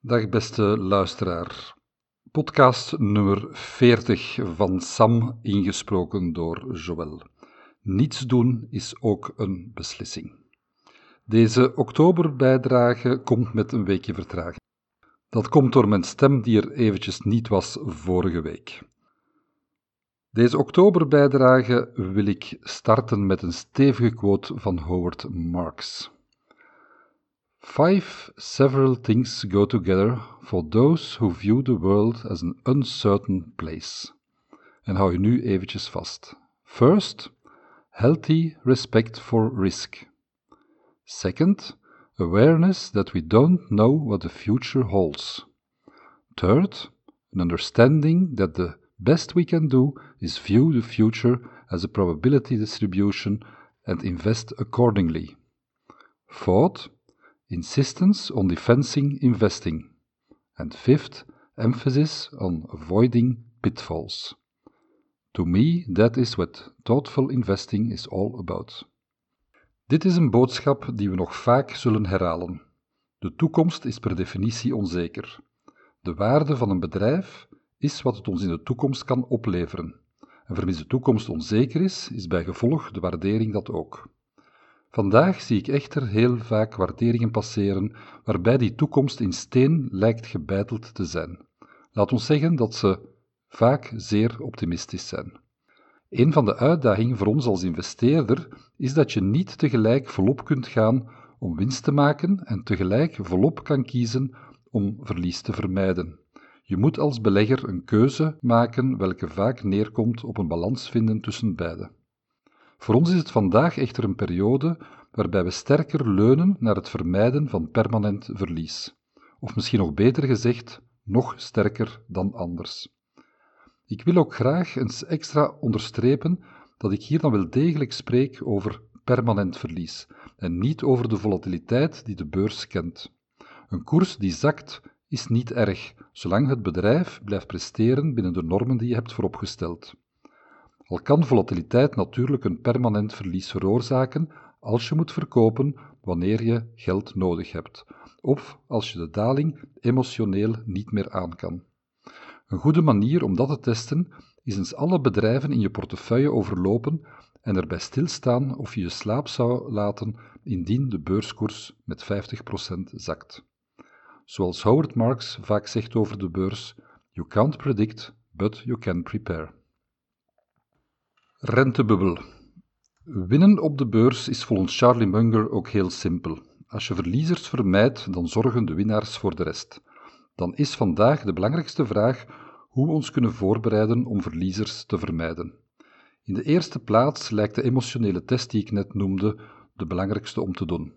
Dag beste luisteraar. Podcast nummer 40 van Sam, ingesproken door Joël. Niets doen is ook een beslissing. Deze oktoberbijdrage komt met een weekje vertraging. Dat komt door mijn stem die er eventjes niet was vorige week. Deze oktoberbijdrage wil ik starten met een stevige quote van Howard Marks. Five several things go together for those who view the world as an uncertain place. En hou je nu eventjes vast. First, healthy respect for risk. Second, awareness that we don't know what the future holds. Third, an understanding that the best we can do is view the future as a probability distribution and invest accordingly. Fourth, insistence on defending investing. And fifth, emphasis on avoiding pitfalls. To me, that is what thoughtful investing is all about. Dit is een boodschap die we nog vaak zullen herhalen. De toekomst is per definitie onzeker. De waarde van een bedrijf is wat het ons in de toekomst kan opleveren. En vermis de toekomst onzeker is, is bij gevolg de waardering dat ook. Vandaag zie ik echter heel vaak waarderingen passeren waarbij die toekomst in steen lijkt gebeiteld te zijn. Laat ons zeggen dat ze vaak zeer optimistisch zijn. Een van de uitdagingen voor ons als investeerder is dat je niet tegelijk volop kunt gaan om winst te maken en tegelijk volop kan kiezen om verlies te vermijden. Je moet als belegger een keuze maken welke vaak neerkomt op een balans vinden tussen beide. Voor ons is het vandaag echter een periode waarbij we sterker leunen naar het vermijden van permanent verlies. Of misschien nog beter gezegd, nog sterker dan anders. Ik wil ook graag eens extra onderstrepen dat ik hier dan wel degelijk spreek over permanent verlies en niet over de volatiliteit die de beurs kent. Een koers die zakt is niet erg, zolang het bedrijf blijft presteren binnen de normen die je hebt vooropgesteld. Al kan volatiliteit natuurlijk een permanent verlies veroorzaken als je moet verkopen wanneer je geld nodig hebt, of als je de daling emotioneel niet meer aan kan. Een goede manier om dat te testen is eens alle bedrijven in je portefeuille overlopen en erbij stilstaan of je je slaap zou laten indien de beurskoers met 50% zakt. Zoals Howard Marks vaak zegt over de beurs: You can't predict, but you can prepare. Rentebubbel. Winnen op de beurs is volgens Charlie Munger ook heel simpel. Als je verliezers vermijdt, dan zorgen de winnaars voor de rest. Dan is vandaag de belangrijkste vraag hoe we ons kunnen voorbereiden om verliezers te vermijden. In de eerste plaats lijkt de emotionele test die ik net noemde de belangrijkste om te doen.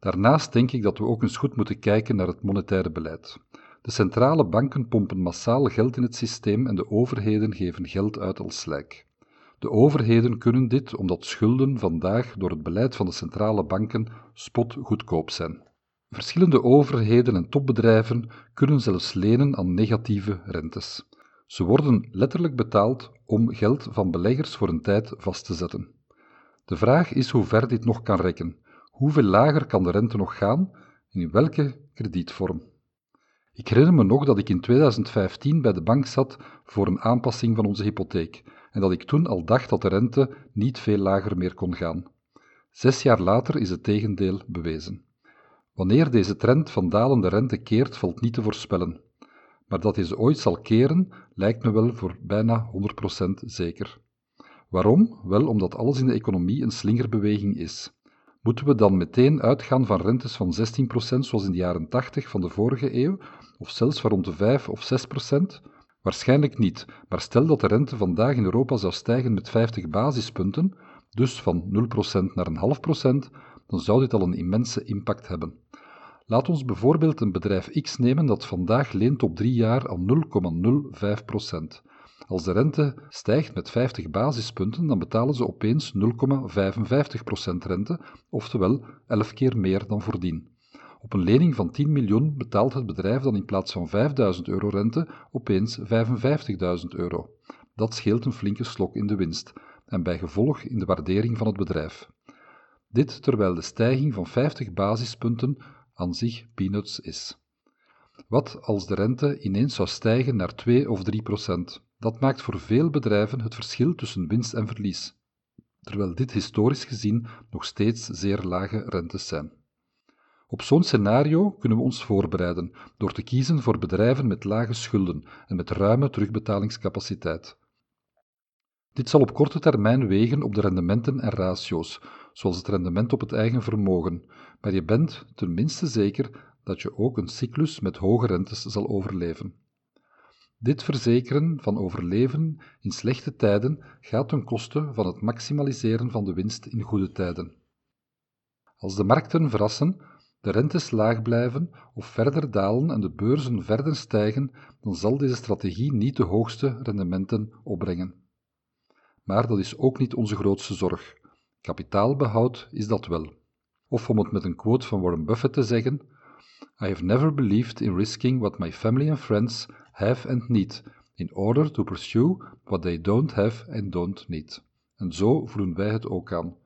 Daarnaast denk ik dat we ook eens goed moeten kijken naar het monetaire beleid. De centrale banken pompen massaal geld in het systeem en de overheden geven geld uit als slijk. De overheden kunnen dit omdat schulden vandaag door het beleid van de centrale banken spotgoedkoop zijn. Verschillende overheden en topbedrijven kunnen zelfs lenen aan negatieve rentes. Ze worden letterlijk betaald om geld van beleggers voor een tijd vast te zetten. De vraag is hoe ver dit nog kan rekken. Hoeveel lager kan de rente nog gaan en in welke kredietvorm? Ik herinner me nog dat ik in 2015 bij de bank zat voor een aanpassing van onze hypotheek en dat ik toen al dacht dat de rente niet veel lager meer kon gaan. Zes jaar later is het tegendeel bewezen. Wanneer deze trend van dalende rente keert, valt niet te voorspellen. Maar dat deze ooit zal keren, lijkt me wel voor bijna 100% zeker. Waarom? Wel omdat alles in de economie een slingerbeweging is. Moeten we dan meteen uitgaan van rentes van 16% zoals in de jaren 80 van de vorige eeuw, of zelfs van rond de 5 of 6%? Waarschijnlijk niet, maar stel dat de rente vandaag in Europa zou stijgen met 50 basispunten, dus van 0% naar een half procent, dan zou dit al een immense impact hebben. Laat ons bijvoorbeeld een bedrijf X nemen dat vandaag leent op drie jaar aan 0,05 procent. Als de rente stijgt met 50 basispunten, dan betalen ze opeens 0,55% rente, oftewel 11 keer meer dan voordien. Op een lening van 10 miljoen betaalt het bedrijf dan in plaats van 5000 euro rente opeens 55.000 euro. Dat scheelt een flinke slok in de winst en bij gevolg in de waardering van het bedrijf. Dit terwijl de stijging van 50 basispunten aan zich peanuts is. Wat als de rente ineens zou stijgen naar 2 of 3 procent? Dat maakt voor veel bedrijven het verschil tussen winst en verlies, terwijl dit historisch gezien nog steeds zeer lage rentes zijn. Op zo'n scenario kunnen we ons voorbereiden door te kiezen voor bedrijven met lage schulden en met ruime terugbetalingscapaciteit. Dit zal op korte termijn wegen op de rendementen en ratio's, zoals het rendement op het eigen vermogen, maar je bent tenminste zeker dat je ook een cyclus met hoge rentes zal overleven. Dit verzekeren van overleven in slechte tijden gaat ten koste van het maximaliseren van de winst in goede tijden. Als de markten verrassen, de rentes laag blijven of verder dalen en de beurzen verder stijgen, dan zal deze strategie niet de hoogste rendementen opbrengen. Maar dat is ook niet onze grootste zorg. Kapitaalbehoud is dat wel. Of om het met een quote van Warren Buffett te zeggen: I have never believed in risking what my family and friends have and need, in order to pursue what they don't have and don't need. En zo voelen wij het ook aan.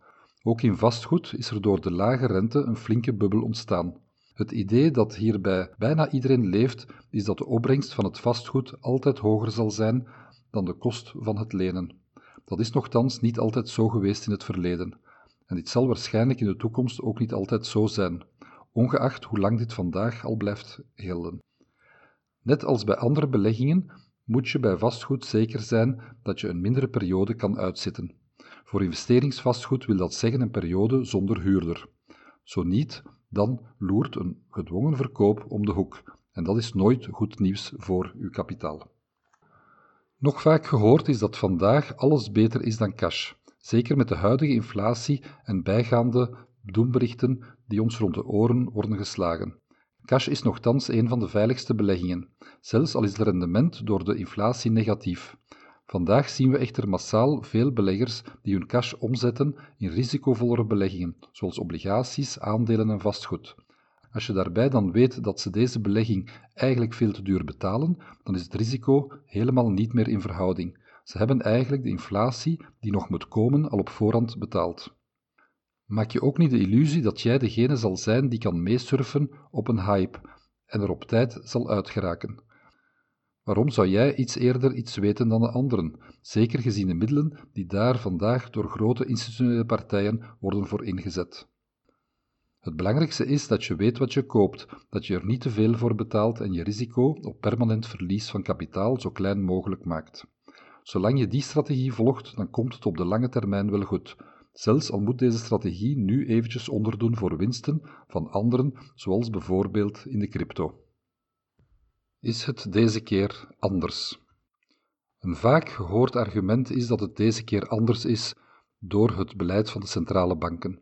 Ook in vastgoed is er door de lage rente een flinke bubbel ontstaan. Het idee dat hierbij bijna iedereen leeft, is dat de opbrengst van het vastgoed altijd hoger zal zijn dan de kost van het lenen. Dat is nogthans niet altijd zo geweest in het verleden. En dit zal waarschijnlijk in de toekomst ook niet altijd zo zijn, ongeacht hoe lang dit vandaag al blijft gelden. Net als bij andere beleggingen moet je bij vastgoed zeker zijn dat je een mindere periode kan uitzitten. Voor investeringsvastgoed wil dat zeggen een periode zonder huurder. Zo niet, dan loert een gedwongen verkoop om de hoek, en dat is nooit goed nieuws voor uw kapitaal. Nog vaak gehoord is dat vandaag alles beter is dan cash, zeker met de huidige inflatie en bijgaande doemberichten die ons rond de oren worden geslagen. Cash is nogthans een van de veiligste beleggingen, zelfs al is het rendement door de inflatie negatief. Vandaag zien we echter massaal veel beleggers die hun cash omzetten in risicovollere beleggingen, zoals obligaties, aandelen en vastgoed. Als je daarbij dan weet dat ze deze belegging eigenlijk veel te duur betalen, dan is het risico helemaal niet meer in verhouding. Ze hebben eigenlijk de inflatie die nog moet komen al op voorhand betaald. Maak je ook niet de illusie dat jij degene zal zijn die kan meesurfen op een hype en er op tijd zal uitgeraken. Waarom zou jij iets eerder iets weten dan de anderen, zeker gezien de middelen die daar vandaag door grote institutionele partijen worden voor ingezet? Het belangrijkste is dat je weet wat je koopt, dat je er niet te veel voor betaalt en je risico op permanent verlies van kapitaal zo klein mogelijk maakt. Zolang je die strategie volgt, dan komt het op de lange termijn wel goed, zelfs al moet deze strategie nu eventjes onderdoen voor winsten van anderen, zoals bijvoorbeeld in de crypto. Is het deze keer anders? Een vaak gehoord argument is dat het deze keer anders is door het beleid van de centrale banken.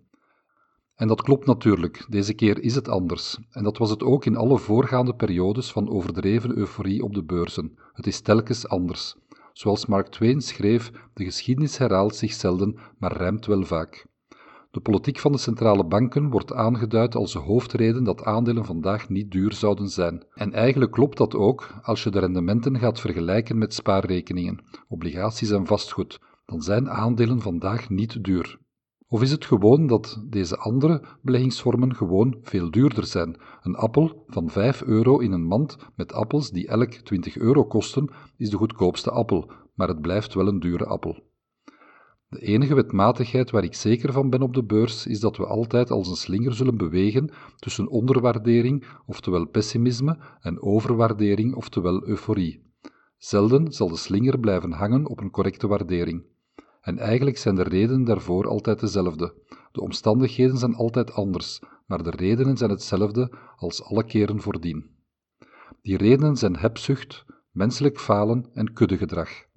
En dat klopt natuurlijk, deze keer is het anders. En dat was het ook in alle voorgaande periodes van overdreven euforie op de beurzen. Het is telkens anders. Zoals Mark Twain schreef, de geschiedenis herhaalt zich zelden, maar rijmt wel vaak. De politiek van de centrale banken wordt aangeduid als de hoofdreden dat aandelen vandaag niet duur zouden zijn. En eigenlijk klopt dat ook als je de rendementen gaat vergelijken met spaarrekeningen, obligaties en vastgoed. Dan zijn aandelen vandaag niet duur. Of is het gewoon dat deze andere beleggingsvormen gewoon veel duurder zijn? Een appel van 5 euro in een mand met appels die elk 20 euro kosten, is de goedkoopste appel, maar het blijft wel een dure appel. De enige wetmatigheid waar ik zeker van ben op de beurs is dat we altijd als een slinger zullen bewegen tussen onderwaardering, oftewel pessimisme, en overwaardering, oftewel euforie. Zelden zal de slinger blijven hangen op een correcte waardering. En eigenlijk zijn de redenen daarvoor altijd dezelfde. De omstandigheden zijn altijd anders, maar de redenen zijn hetzelfde als alle keren voordien. Die redenen zijn hebzucht, menselijk falen en kuddegedrag.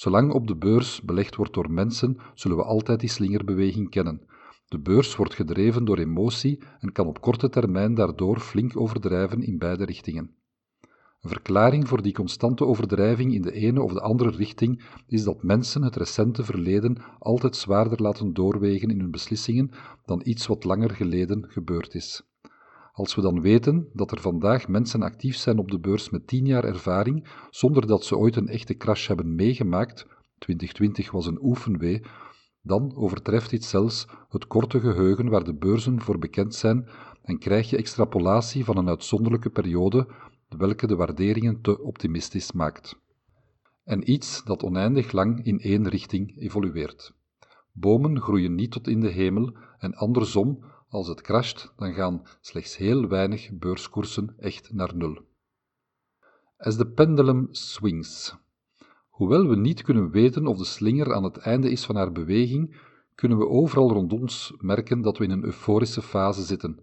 Zolang op de beurs belegd wordt door mensen, zullen we altijd die slingerbeweging kennen. De beurs wordt gedreven door emotie en kan op korte termijn daardoor flink overdrijven in beide richtingen. Een verklaring voor die constante overdrijving in de ene of de andere richting is dat mensen het recente verleden altijd zwaarder laten doorwegen in hun beslissingen dan iets wat langer geleden gebeurd is. Als we dan weten dat er vandaag mensen actief zijn op de beurs met tien jaar ervaring, zonder dat ze ooit een echte crash hebben meegemaakt, 2020 was een oefenwee, dan overtreft dit zelfs het korte geheugen waar de beurzen voor bekend zijn en krijg je extrapolatie van een uitzonderlijke periode, welke de waarderingen te optimistisch maakt. En iets dat oneindig lang in één richting evolueert. Bomen groeien niet tot in de hemel en andersom, als het crasht, dan gaan slechts heel weinig beurskoersen echt naar nul. As the pendulum swings. Hoewel we niet kunnen weten of de slinger aan het einde is van haar beweging, kunnen we overal rond ons merken dat we in een euforische fase zitten.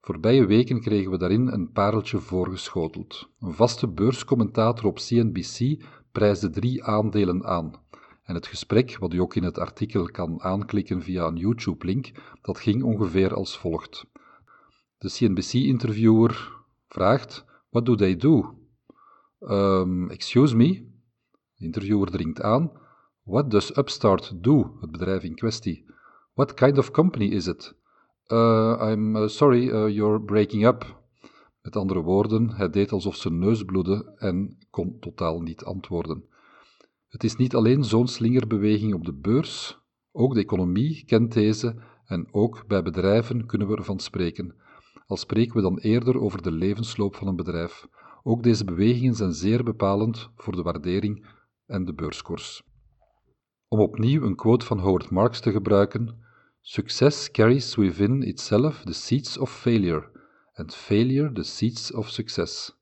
Voorbije weken kregen we daarin een pareltje voorgeschoteld. Een vaste beurscommentator op CNBC prijsde drie aandelen aan. En het gesprek, wat u ook in het artikel kan aanklikken via een YouTube-link, dat ging ongeveer als volgt. De CNBC-interviewer vraagt: What do they do? Um, excuse me? De interviewer dringt aan: What does Upstart do? Het bedrijf in kwestie. What kind of company is it? Uh, I'm uh, sorry, uh, you're breaking up. Met andere woorden, hij deed alsof zijn neus bloedde en kon totaal niet antwoorden. Het is niet alleen zo'n slingerbeweging op de beurs, ook de economie kent deze en ook bij bedrijven kunnen we ervan spreken. Al spreken we dan eerder over de levensloop van een bedrijf. Ook deze bewegingen zijn zeer bepalend voor de waardering en de beurskoers. Om opnieuw een quote van Howard Marks te gebruiken: Success carries within itself the seeds of failure, and failure the seeds of success.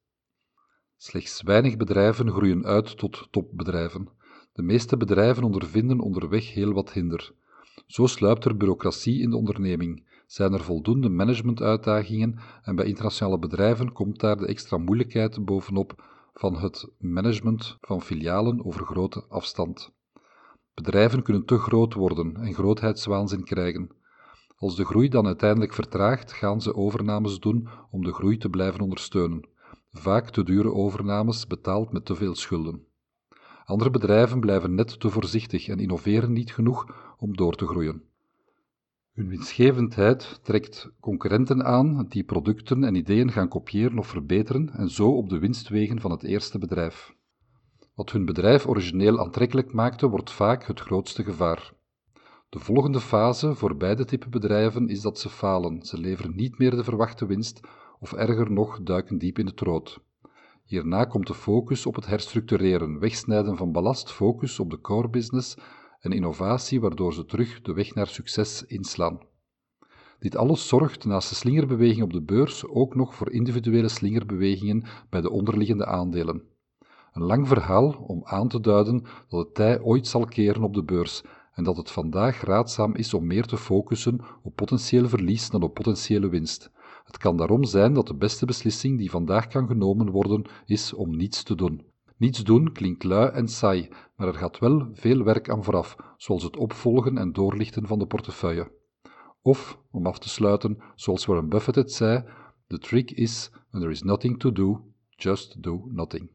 Slechts weinig bedrijven groeien uit tot topbedrijven. De meeste bedrijven ondervinden onderweg heel wat hinder. Zo sluipt er bureaucratie in de onderneming, zijn er voldoende managementuitdagingen en bij internationale bedrijven komt daar de extra moeilijkheid bovenop van het management van filialen over grote afstand. Bedrijven kunnen te groot worden en grootheidswaanzin krijgen. Als de groei dan uiteindelijk vertraagt, gaan ze overnames doen om de groei te blijven ondersteunen. Vaak te dure overnames betaald met te veel schulden. Andere bedrijven blijven net te voorzichtig en innoveren niet genoeg om door te groeien. Hun winstgevendheid trekt concurrenten aan die producten en ideeën gaan kopiëren of verbeteren en zo op de winstwegen van het eerste bedrijf. Wat hun bedrijf origineel aantrekkelijk maakte, wordt vaak het grootste gevaar. De volgende fase voor beide typen bedrijven is dat ze falen. Ze leveren niet meer de verwachte winst, of erger nog, duiken diep in het rood. Hierna komt de focus op het herstructureren, wegsnijden van ballast, focus op de core business en innovatie, waardoor ze terug de weg naar succes inslaan. Dit alles zorgt naast de slingerbeweging op de beurs ook nog voor individuele slingerbewegingen bij de onderliggende aandelen. Een lang verhaal om aan te duiden dat het tij ooit zal keren op de beurs en dat het vandaag raadzaam is om meer te focussen op potentieel verlies dan op potentiële winst. Het kan daarom zijn dat de beste beslissing die vandaag kan genomen worden, is om niets te doen. Niets doen klinkt lui en saai, maar er gaat wel veel werk aan vooraf, zoals het opvolgen en doorlichten van de portefeuille. Of, om af te sluiten, zoals Warren Buffett het zei, the trick is, when there is nothing to do, just do nothing.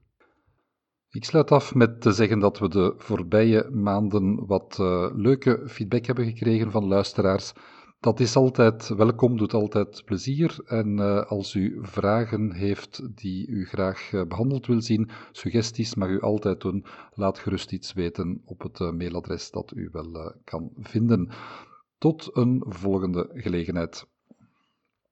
Ik sluit af met te zeggen dat we de voorbije maanden wat uh, leuke feedback hebben gekregen van luisteraars. Dat is altijd welkom, doet altijd plezier. En uh, als u vragen heeft die u graag uh, behandeld wil zien, suggesties mag u altijd doen. Laat gerust iets weten op het mailadres dat u wel kan vinden. Tot een volgende gelegenheid.